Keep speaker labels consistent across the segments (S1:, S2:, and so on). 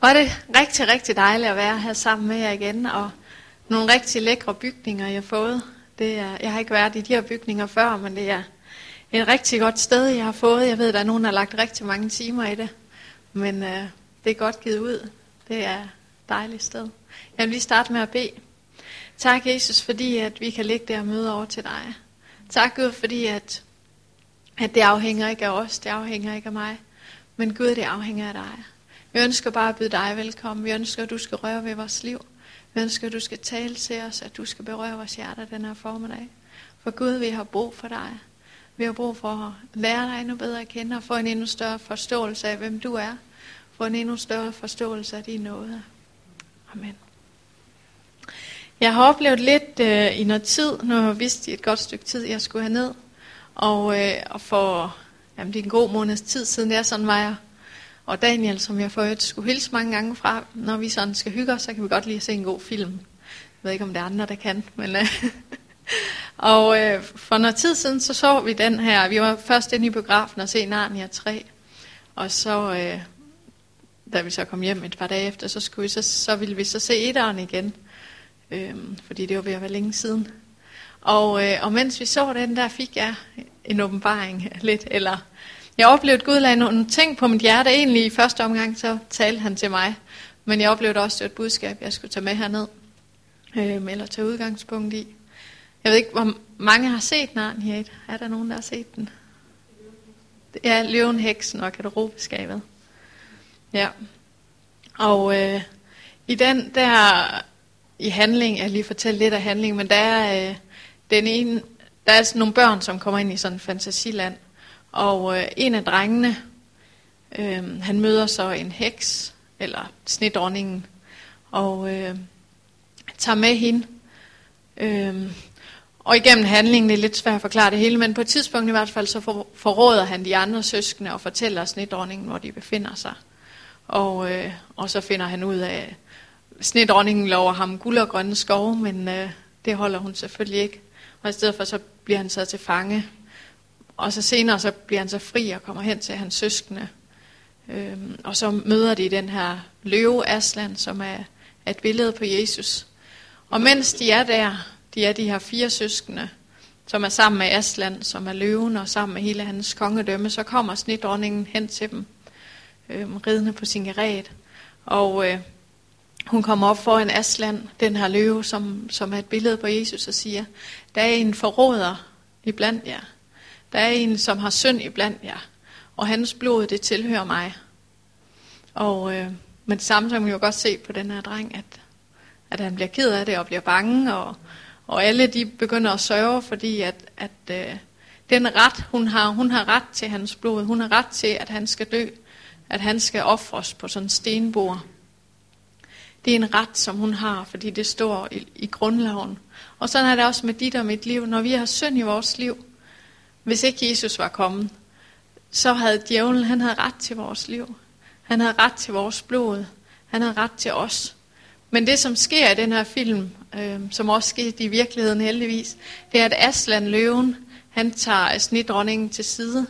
S1: Var det rigtig, rigtig dejligt at være her sammen med jer igen, og nogle rigtig lækre bygninger, jeg har fået. Det er, jeg har ikke været i de her bygninger før, men det er et rigtig godt sted, jeg har fået. Jeg ved, at der er nogen, der har lagt rigtig mange timer i det, men øh, det er godt givet ud. Det er et dejligt sted. Jeg vil lige starte med at bede. Tak, Jesus, fordi at vi kan ligge der og møde over til dig. Tak, Gud, fordi at, at det afhænger ikke af os, det afhænger ikke af mig, men Gud, det afhænger af dig. Vi ønsker bare at byde dig velkommen. Vi ønsker, at du skal røre ved vores liv. Vi ønsker, at du skal tale til os, at du skal berøre vores hjerter den her formiddag. For Gud, vi har brug for dig. Vi har brug for at lære dig endnu bedre at kende og få en endnu større forståelse af, hvem du er. Få en endnu større forståelse af din nåde. Amen. Jeg har oplevet lidt øh, i noget tid, nu har jeg vidst i et godt stykke tid, jeg skulle have ned. Og, øh, og for jamen, det er en god måneds tid siden, jeg er sådan, var jeg og Daniel, som jeg for skulle hilse mange gange fra, når vi sådan skal hygge os, så kan vi godt lige at se en god film. Jeg ved ikke, om det er andre, der kan, men... Øh, og øh, for noget tid siden, så så vi den her. Vi var først inde i biografen og se Narnia 3. Og så, øh, da vi så kom hjem et par dage efter, så, skulle vi så, så ville vi så se etteren igen. Øh, fordi det var ved at være længe siden. Og, øh, og mens vi så den, der fik jeg en åbenbaring lidt, eller jeg oplevede, at Gud lagde nogle ting på mit hjerte. Egentlig i første omgang, så talte han til mig. Men jeg oplevede også, at det var et budskab, jeg skulle tage med herned. Øh, eller tage udgangspunkt i. Jeg ved ikke, hvor mange har set Narnia. Er der nogen, der har set den? Ja, Løven, Heksen og garderobeskabet. Ja. Og øh, i den der i handling, jeg lige fortælle lidt af handling, men der er øh, den ene, der er altså nogle børn, som kommer ind i sådan en fantasiland, og øh, en af drengene, øh, han møder så en heks, eller snedronningen, og øh, tager med hende. Øh, og igennem handlingen, det er lidt svært at forklare det hele, men på et tidspunkt i hvert fald, så for, forråder han de andre søskende og fortæller snedronningen, hvor de befinder sig. Og, øh, og så finder han ud af, at snedronningen lover ham guld og grønne skove, men øh, det holder hun selvfølgelig ikke. Og i stedet for, så bliver han så til fange og så senere så bliver han så fri og kommer hen til hans søskende. Øhm, og så møder de den her løve Aslan, som er et billede på Jesus. Og mens de er der, de er de her fire søskende, som er sammen med Aslan, som er løven, og sammen med hele hans kongedømme, så kommer snedronningen hen til dem, øhm, ridende på sin geret. Og øh, hun kommer op foran Aslan, den her løve, som, som er et billede på Jesus, og siger, der er en forråder iblandt jer. Der er en, som har synd iblandt jer, og hans blod, det tilhører mig. Og, øh, men samtidig kan man jo godt se på den her dreng, at, at han bliver ked af det og bliver bange, og, og alle de begynder at sørge, fordi at, at øh, den ret, hun har, hun har ret til hans blod, hun har ret til, at han skal dø, at han skal ofres på sådan en stenbord. Det er en ret, som hun har, fordi det står i, i grundloven. Og sådan er det også med dit og mit liv. Når vi har synd i vores liv, hvis ikke Jesus var kommet, så havde djævlen, han havde ret til vores liv. Han havde ret til vores blod. Han havde ret til os. Men det, som sker i den her film, øh, som også skete i virkeligheden heldigvis, det er, at Aslan løven, han tager snitdronningen til side,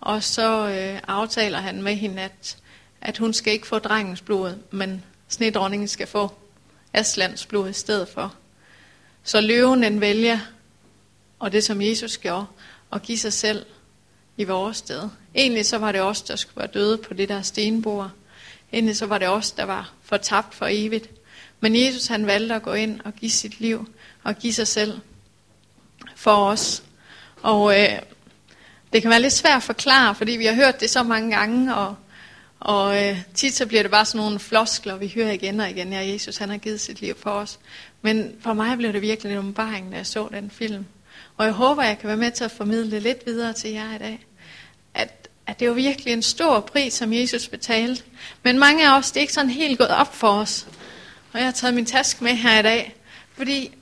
S1: og så øh, aftaler han med hende, at, at hun skal ikke få drengens blod, men snitdronningen skal få Aslands blod i stedet for. Så løven den vælger, og det som Jesus gjorde, at give sig selv i vores sted. Egentlig så var det os, der skulle være døde på det der stenbord. Egentlig så var det os, der var fortabt for evigt. Men Jesus han valgte at gå ind og give sit liv og give sig selv for os. Og øh, det kan være lidt svært at forklare, fordi vi har hørt det så mange gange, og, og øh, tit så bliver det bare sådan nogle floskler, vi hører igen og igen, ja, Jesus han har givet sit liv for os. Men for mig blev det virkelig en åbenbaring, da jeg så den film. Og jeg håber, jeg kan være med til at formidle lidt videre til jer i dag. At, at det var virkelig en stor pris, som Jesus betalte. Men mange af os, det er ikke sådan helt gået op for os. Og jeg har taget min taske med her i dag. Fordi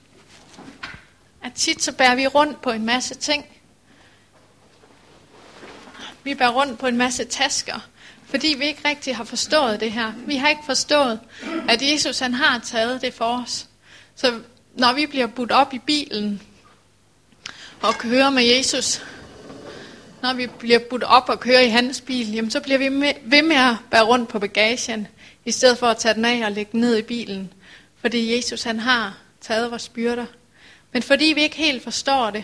S1: at tit så bærer vi rundt på en masse ting. Vi bærer rundt på en masse tasker, fordi vi ikke rigtig har forstået det her. Vi har ikke forstået, at Jesus han har taget det for os. Så når vi bliver budt op i bilen, og køre med Jesus, når vi bliver budt op og kører i hans bil, jamen så bliver vi med, ved med at bære rundt på bagagen i stedet for at tage den af og lægge den ned i bilen. Fordi Jesus han har taget vores byrder. Men fordi vi ikke helt forstår det,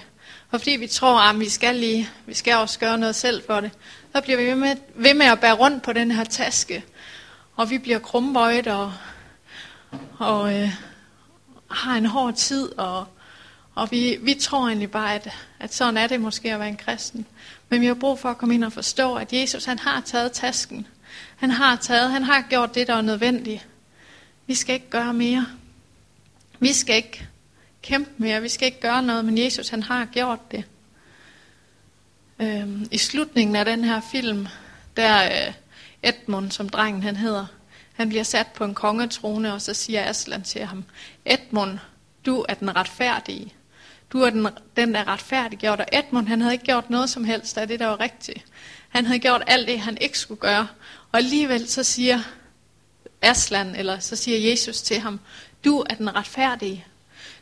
S1: og fordi vi tror, ah, at vi skal lige, vi skal også gøre noget selv for det, så bliver vi ved med, ved med at bære rundt på den her taske. Og vi bliver krumbøjet og, og øh, har en hård tid, og, og vi, vi tror egentlig bare, at, at sådan er det måske at være en kristen. Men vi har brug for at komme ind og forstå, at Jesus han har taget tasken. Han har taget, han har gjort det, der er nødvendigt. Vi skal ikke gøre mere. Vi skal ikke kæmpe mere, vi skal ikke gøre noget, men Jesus han har gjort det. Øhm, I slutningen af den her film, der øh, Edmund, som drengen han hedder, han bliver sat på en kongetrone, og så siger Aslan til ham, Edmund, du er den retfærdige. Du er den, den der retfærdiggjort, og Edmund han havde ikke gjort noget som helst af det, der var rigtigt. Han havde gjort alt det, han ikke skulle gøre. Og alligevel så siger Aslan, eller så siger Jesus til ham, du er den retfærdige.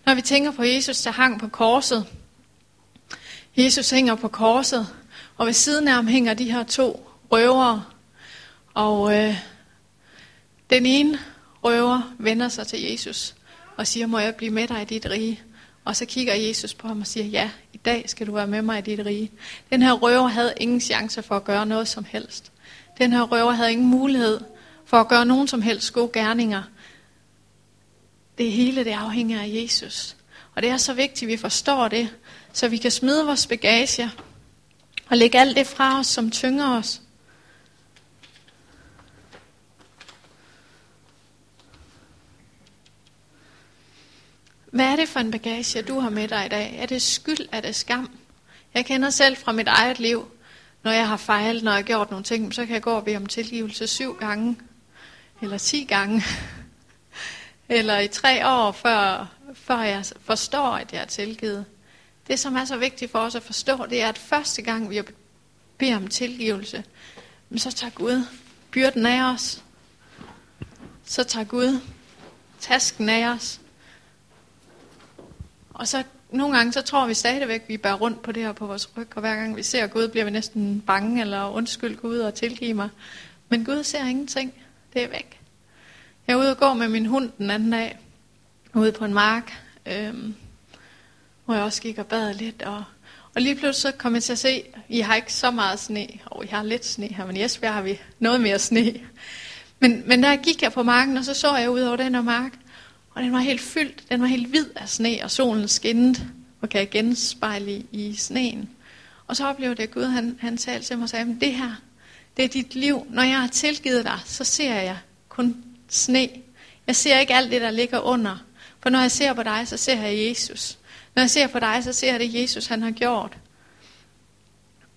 S1: Når vi tænker på Jesus, der hang på korset. Jesus hænger på korset, og ved siden af ham hænger de her to røvere. Og øh, den ene røver vender sig til Jesus og siger, må jeg blive med dig i dit rige? Og så kigger Jesus på ham og siger, ja, i dag skal du være med mig i dit rige. Den her røver havde ingen chance for at gøre noget som helst. Den her røver havde ingen mulighed for at gøre nogen som helst gode gerninger. Det hele det afhænger af Jesus. Og det er så vigtigt, at vi forstår det, så vi kan smide vores bagage og lægge alt det fra os, som tynger os. Hvad er det for en bagage, du har med dig i dag? Er det skyld? Er det skam? Jeg kender selv fra mit eget liv, når jeg har fejlet, når jeg har gjort nogle ting, så kan jeg gå og bede om tilgivelse syv gange, eller ti gange, eller i tre år, før, før jeg forstår, at jeg er tilgivet. Det, som er så vigtigt for os at forstå, det er, at første gang vi beder om tilgivelse, så tager Gud byrden af os. Så tager Gud tasken af os. Og så nogle gange, så tror vi stadigvæk, at vi bærer rundt på det her på vores ryg, og hver gang vi ser Gud, bliver vi næsten bange, eller undskyld Gud og tilgive mig. Men Gud ser ingenting. Det er væk. Jeg er ude og gå med min hund den anden dag, ude på en mark, øhm, hvor jeg også gik og bad lidt, og, og lige pludselig så kom jeg til at se, I har ikke så meget sne, og I har lidt sne her, men i Esbjerg har vi noget mere sne. Men, men der gik jeg på marken, og så så jeg ud over den her mark, og den var helt fyldt, den var helt hvid af sne, og solen skinnede og kan jeg genspejle i, i sneen. Og så oplevede jeg, at Gud han, han talte til mig og sagde, det her, det er dit liv. Når jeg har tilgivet dig, så ser jeg kun sne. Jeg ser ikke alt det, der ligger under. For når jeg ser på dig, så ser jeg Jesus. Når jeg ser på dig, så ser jeg det, Jesus han har gjort.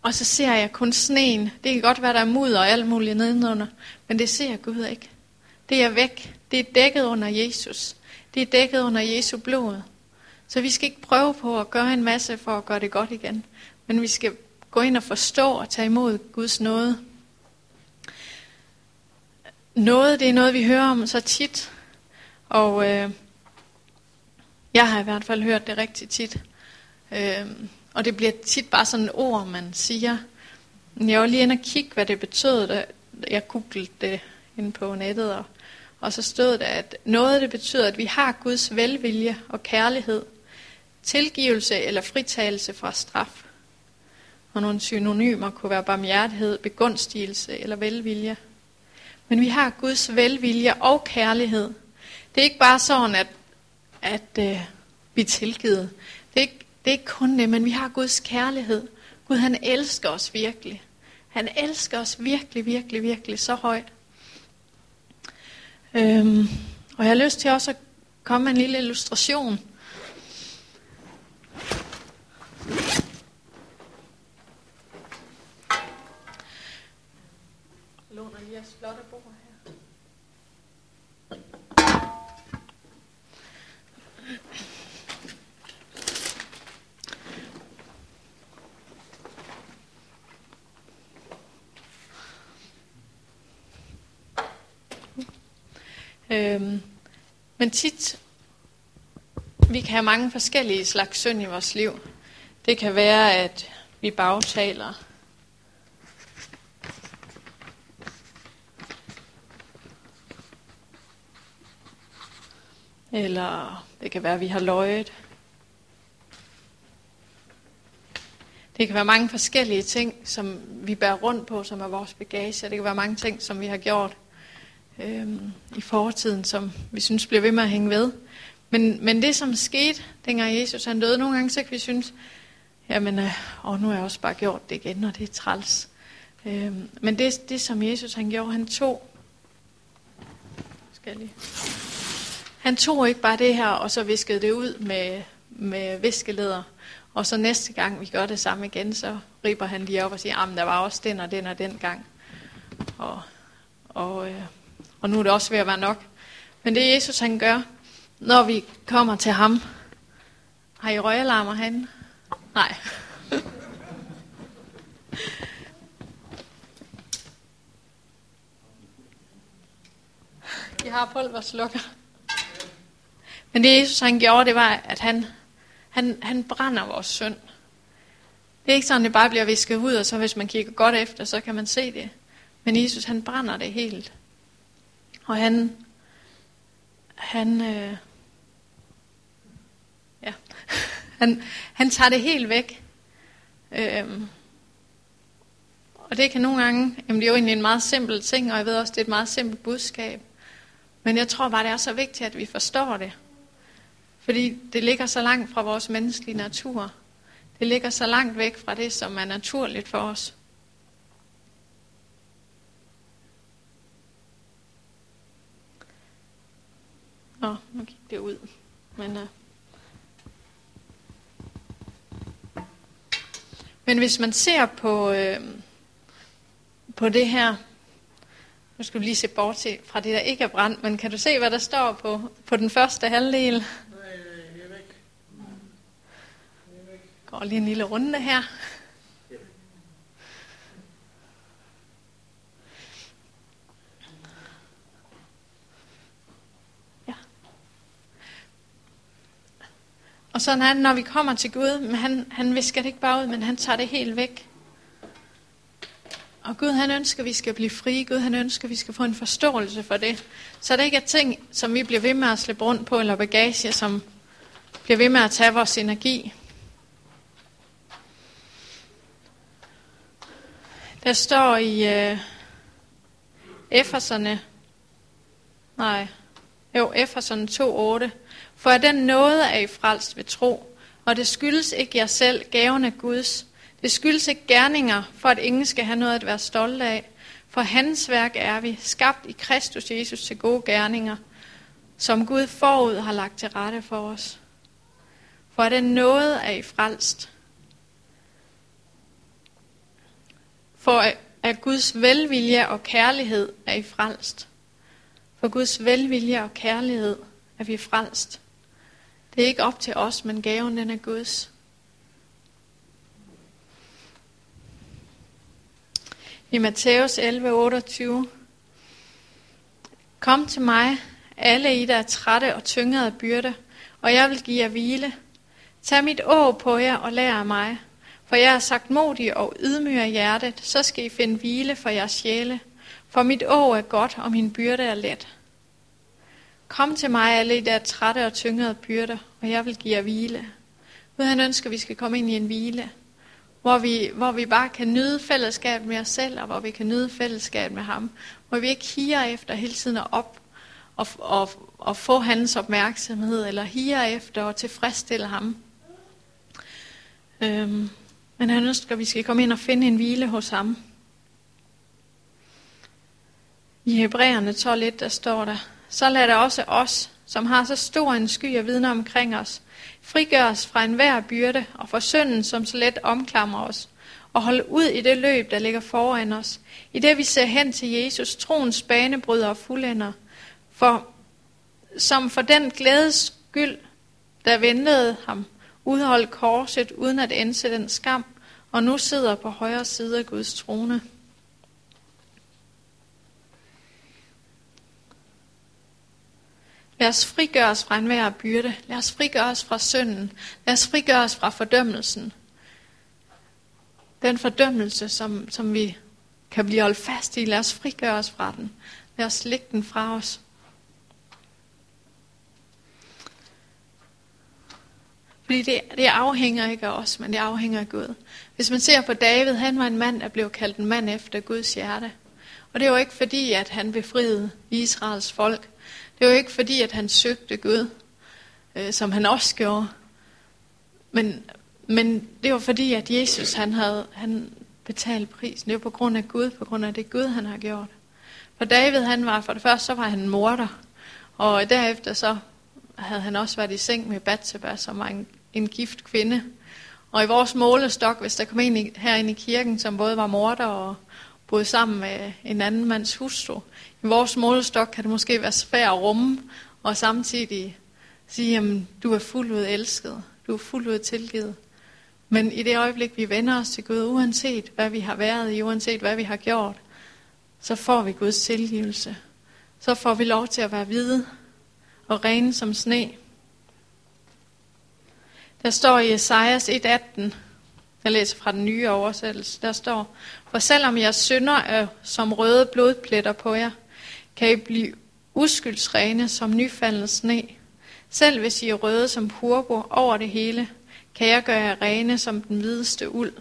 S1: Og så ser jeg kun sneen. Det kan godt være, der er mudder og alt muligt nedenunder. Men det ser Gud ikke. Det er væk. Det er dækket under Jesus. Det er dækket under Jesu blod. Så vi skal ikke prøve på at gøre en masse for at gøre det godt igen. Men vi skal gå ind og forstå og tage imod Guds nåde. Noget, det er noget, vi hører om så tit. Og øh, jeg har i hvert fald hørt det rigtig tit. Øh, og det bliver tit bare sådan et ord, man siger. Jeg var lige inde og kigge, hvad det betød, da jeg googlede det inde på nettet. Og og så stod der, at noget det betyder, at vi har Guds velvilje og kærlighed, tilgivelse eller fritagelse fra straf. Og nogle synonymer kunne være barmhjertighed, begunstigelse eller velvilje. Men vi har Guds velvilje og kærlighed. Det er ikke bare sådan, at, at øh, vi er tilgivet. Det er, ikke, det er ikke kun det, men vi har Guds kærlighed. Gud han elsker os virkelig. Han elsker os virkelig, virkelig, virkelig så højt. Øhm, og jeg har lyst til også at komme med en lille illustration. Jeg låner lige jeres flotte bord her. Øhm, men tit, vi kan have mange forskellige slags synd i vores liv. Det kan være, at vi bagtaler. Eller det kan være, at vi har løjet. Det kan være mange forskellige ting, som vi bærer rundt på, som er vores bagage. Det kan være mange ting, som vi har gjort øh, i fortiden, som vi synes bliver ved med at hænge ved. Men, men det, som skete, dengang Jesus han døde, nogle gange så kan vi synes, jamen, øh, åh, nu har jeg også bare gjort det igen, og det er træls. Øh, men det, det, som Jesus han gjorde, han tog, skal jeg lige, han tog ikke bare det her, og så viskede det ud med, med viskeleder, og så næste gang vi gør det samme igen, så riber han lige op og siger, at der var også den og den og den gang. Og, og, øh, og nu er det også ved at være nok. Men det Jesus han gør, når vi kommer til ham. Har I røgalarmer han? Nej. I har pulverslukker. Men det Jesus han gjorde, det var, at han, han, han brænder vores synd. Det er ikke sådan, det bare bliver visket ud, og så hvis man kigger godt efter, så kan man se det. Men Jesus han brænder det helt. Og han, han, øh, ja, han, han tager det helt væk. Øhm, og det kan nogle gange, jamen det er jo egentlig en meget simpel ting, og jeg ved også, det er et meget simpelt budskab. Men jeg tror bare, det er så vigtigt, at vi forstår det. Fordi det ligger så langt fra vores menneskelige natur. Det ligger så langt væk fra det, som er naturligt for os. Nå, nu gik det ud. Men, uh... Men hvis man ser på, øh, på det her, nu skal vi lige se bort til, fra det, der ikke er brændt, men kan du se, hvad der står på, på den første halvdel? Nej, det er væk. Går lige en lille runde her. Og sådan er det, når vi kommer til Gud, men han, han visker det ikke bare ud, men han tager det helt væk. Og Gud han ønsker, at vi skal blive frie. Gud han ønsker, at vi skal få en forståelse for det. Så det ikke er ting, som vi bliver ved med at slippe rundt på, eller bagage, som bliver ved med at tage vores energi. Der står i øh, Efeserne, nej, jo, Efeserne 2.8, for at den nåde er I frelst ved tro, og det skyldes ikke jer selv, gaven af Guds. Det skyldes ikke gerninger, for at ingen skal have noget at være stolte af. For hans værk er vi, skabt i Kristus Jesus til gode gerninger, som Gud forud har lagt til rette for os. For at den nåde er I frelst. For at Guds velvilje og kærlighed er I frelst. For Guds velvilje og kærlighed er vi frelst. Det er ikke op til os, men gaven den er Guds. I Matthæus 11:28 Kom til mig, alle I, der er trætte og tyngede af byrde, og jeg vil give jer hvile. Tag mit å på jer og lær af mig, for jeg er sagt modig og ydmyg af hjertet, så skal I finde hvile for jeres sjæle. For mit å er godt, og min byrde er let. Kom til mig, alle I, der er trætte og tyngede af byrder, og jeg vil give jer hvile. Gud han ønsker, at vi skal komme ind i en hvile, hvor vi, hvor vi bare kan nyde fællesskab med os selv, og hvor vi kan nyde fællesskab med ham. Hvor vi ikke higer efter hele tiden at op og, og, og få hans opmærksomhed, eller higer efter at tilfredsstille ham. Øhm, men han ønsker, at vi skal komme ind og finde en hvile hos ham. I Hebræerne 12.1, der står der, så lad da også os, som har så stor en sky af vidner omkring os, frigøres fra enhver byrde og fra synden, som så let omklamrer os, og holde ud i det løb, der ligger foran os, i det vi ser hen til Jesus, troens banebryder og fuldender, for som for den glædes skyld, der ventede ham, udholdt korset uden at ende den skam, og nu sidder på højre side af Guds trone. Lad os frigøre os fra enhver byrde. Lad os frigøre os fra synden. Lad os frigøre os fra fordømmelsen. Den fordømmelse, som, som vi kan blive holdt fast i, lad os frigøre os fra den. Lad os lægge den fra os. Fordi det, det afhænger ikke af os, men det afhænger af Gud. Hvis man ser på David, han var en mand, der blev kaldt en mand efter Guds hjerte. Og det var ikke fordi, at han befriede Israels folk. Det var ikke fordi, at han søgte Gud, øh, som han også gjorde. Men, men det var fordi, at Jesus han havde han betalt prisen. Det var på grund af Gud, på grund af det Gud, han har gjort. For David, han var for det første, så var han morder. Og derefter så havde han også været i seng med Bathsheba, som var en, en gift kvinde. Og i vores målestok, hvis der kom en herinde i kirken, som både var morder og boet sammen med en anden mands hustru, i vores målestok kan det måske være svært at rumme, og samtidig sige, at du er fuldt ud elsket, du er fuldt ud tilgivet. Men i det øjeblik, vi vender os til Gud, uanset hvad vi har været i, uanset hvad vi har gjort, så får vi Guds tilgivelse. Så får vi lov til at være hvide og rene som sne. Der står i Esajas 1.18, jeg læser fra den nye oversættelse, der står, For selvom jeg synder er som røde blodpletter på jer, kan I blive uskyldsrene som nyfaldet sne. Selv hvis I er røde som purpur over det hele, kan jeg gøre jer rene som den hvideste uld.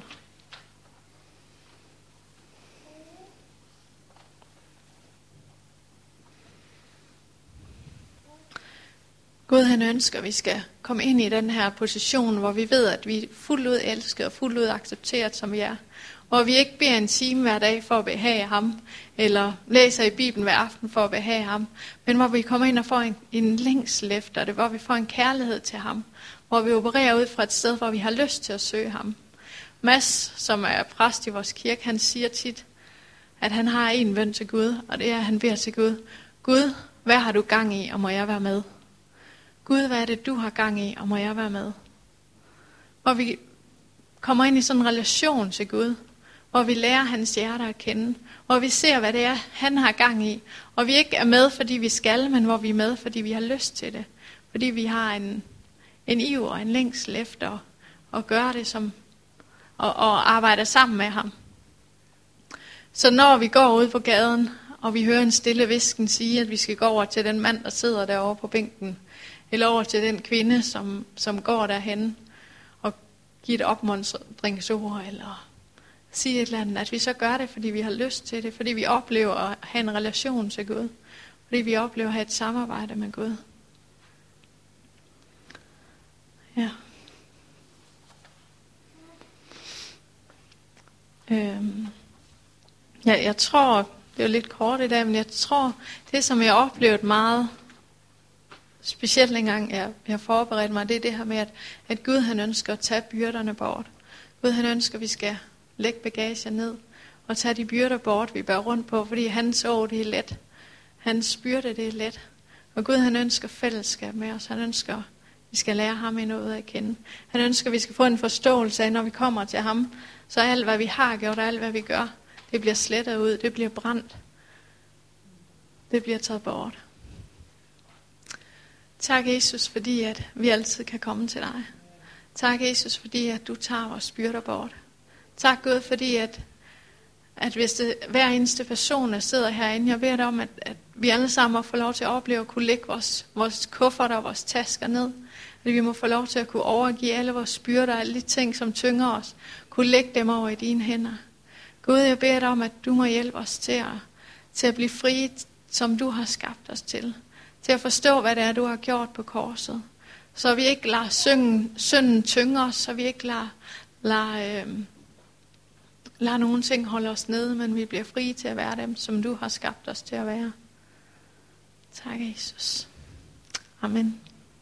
S1: Gud han ønsker, at vi skal komme ind i den her position, hvor vi ved, at vi er fuldt ud elsket og fuldt ud accepteret, som vi er. Hvor vi ikke beder en time hver dag for at behage ham, eller læser i Bibelen hver aften for at behage ham, men hvor vi kommer ind og får en, en længsel efter det, hvor vi får en kærlighed til ham, hvor vi opererer ud fra et sted, hvor vi har lyst til at søge ham. Mads, som er præst i vores kirke, han siger tit, at han har en bøn til Gud, og det er, at han beder til Gud, Gud, hvad har du gang i, og må jeg være med? Gud, hvad er det, du har gang i, og må jeg være med? Hvor vi kommer ind i sådan en relation til Gud, hvor vi lærer hans hjerte at kende, hvor vi ser, hvad det er, han har gang i, og vi ikke er med, fordi vi skal, men hvor vi er med, fordi vi har lyst til det, fordi vi har en, en iver og en længsel efter at gøre det som, og, og arbejde sammen med ham. Så når vi går ud på gaden, og vi hører en stille visken sige, at vi skal gå over til den mand, der sidder derovre på bænken, eller over til den kvinde, som, som går derhen og giver et opmuntringsord, eller sige et eller andet, at vi så gør det, fordi vi har lyst til det, fordi vi oplever at have en relation til Gud, fordi vi oplever at have et samarbejde med Gud. Ja. Øhm. Ja, jeg tror, det er jo lidt kort i dag, men jeg tror, det som jeg har oplevet meget specielt en gang jeg, jeg har forberedt mig, det er det her med, at, at Gud han ønsker at tage byrderne bort. Gud han ønsker, at vi skal lægge bagager ned og tage de byrder bort, vi bærer rundt på, fordi hans år det er let. Hans byrde det er let. Og Gud han ønsker fællesskab med os. Han ønsker, at vi skal lære ham i ud at kende. Han ønsker, at vi skal få en forståelse af, når vi kommer til ham, så alt hvad vi har gjort og alt hvad vi gør, det bliver slettet ud, det bliver brændt. Det bliver taget bort. Tak, Jesus, fordi at vi altid kan komme til dig. Tak, Jesus, fordi at du tager vores byrder bort. Tak, Gud, fordi at, at hvis det, hver eneste person, der sidder herinde, jeg beder dig om, at, at vi alle sammen må få lov til at opleve at kunne lægge vores, vores kufferter og vores tasker ned. At vi må få lov til at kunne overgive alle vores byrder, alle de ting, som tynger os, kunne lægge dem over i dine hænder. Gud, jeg beder dig om, at du må hjælpe os til at, til at blive frie, som du har skabt os til til at forstå, hvad det er, du har gjort på korset. Så vi ikke lader synden, synden tynge os, så vi ikke lader, lader, øh, lader nogen ting holde os nede, men vi bliver frie til at være dem, som du har skabt os til at være. Tak, Jesus. Amen.